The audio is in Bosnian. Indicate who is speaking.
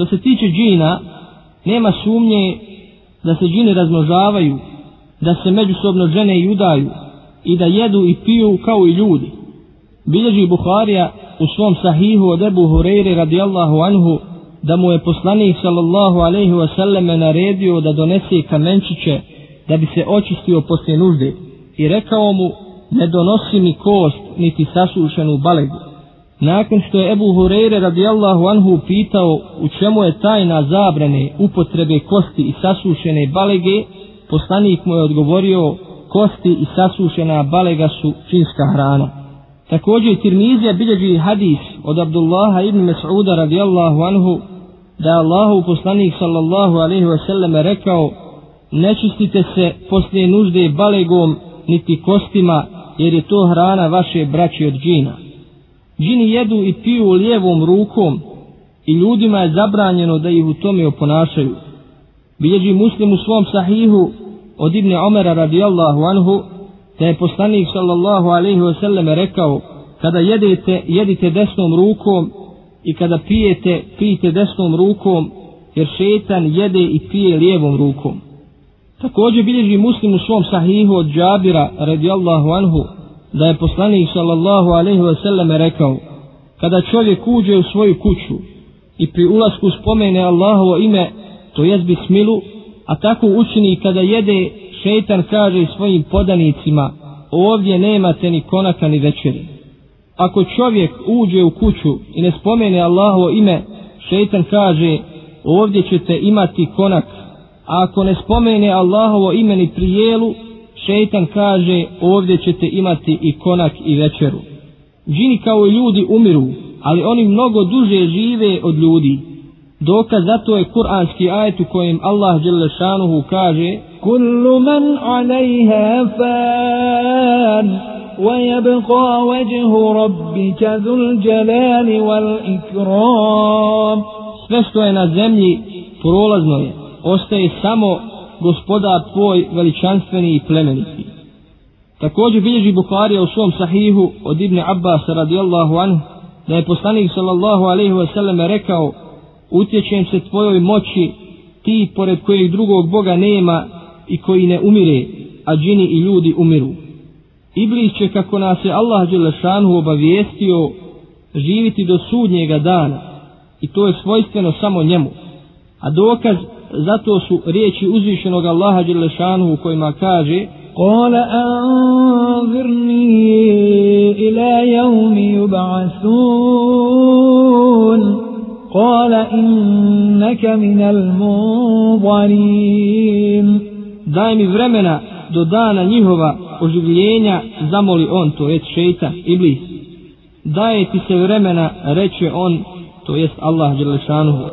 Speaker 1: Što se tiče džina, nema sumnje da se džine razmnožavaju, da se međusobno žene i udaju i da jedu i piju kao i ljudi. Bilježi Buharija u svom sahihu od Ebu Hureyre radijallahu anhu da mu je poslanik sallallahu alaihi wasallam naredio da donese kamenčiće da bi se očistio poslije nužde i rekao mu ne donosi mi kost niti sasušenu balegu. Nakon što je Ebu Hureyre radijallahu anhu pitao u čemu je tajna zabrane upotrebe kosti i sasušene balege, poslanik mu je odgovorio kosti i sasušena balega su činska hrana. Također Tirmizija bilježi hadis od Abdullaha ibn Mas'uda radijallahu anhu da Allahu poslanik sallallahu alaihi ve sallam rekao ne čistite se poslije nužde balegom niti kostima jer je to hrana vaše braće od džina. Džini jedu i piju lijevom rukom i ljudima je zabranjeno da ih u tome oponašaju. Bilježi muslim u svom sahihu od Ibne Omera radijallahu anhu da je poslanik sallallahu alaihi wasallam rekao kada jedete, jedite desnom rukom i kada pijete, pijete desnom rukom jer šetan jede i pije lijevom rukom. Također bilježi muslim u svom sahihu od Džabira radijallahu anhu da je poslanik sallallahu alaihi ve sallam rekao kada čovjek uđe u svoju kuću i pri ulasku spomene Allahovo ime to jest bismilu a tako učini kada jede šeitan kaže svojim podanicima ovdje nemate ni konaka ni večeri. Ako čovjek uđe u kuću i ne spomene Allahovo ime šeitan kaže ovdje ćete imati konak a ako ne spomene Allahovo ime ni prijelu šeitan kaže ovdje ćete imati i konak i večeru džini kao i ljudi umiru ali oni mnogo duže žive od ljudi Dokaz za to je kuranski ajet u kojem Allah Đelešanuhu kaže
Speaker 2: Kullu man alejha fan ويبقى وجه ربك ذو الجلال والإكرام
Speaker 1: Sve što je na zemlji prolazno je, ostaje samo gospodar tvoj veličanstveni i plemeniti. Također bilježi Bukharija u svom sahihu od Ibne Abbas radijallahu anhu da je poslanik sallallahu alaihi ve sallam rekao utječem se tvojoj moći ti pored kojeg drugog Boga nema i koji ne umire, a džini i ljudi umiru. Iblis će kako nas je Allah Đelešanu obavijestio živiti do sudnjega dana i to je svojstveno samo njemu. A dokaz zato su riječi uzvišenog Allaha Đelešanu u kojima kaže
Speaker 2: قال أنظرني إلى يوم يبعثون قال إنك من المنظرين
Speaker 1: daj mi vremena do dana njihova oživljenja zamoli on to jest šeitan iblis daje ti se vremena reče on to jest Allah dželle šanuhu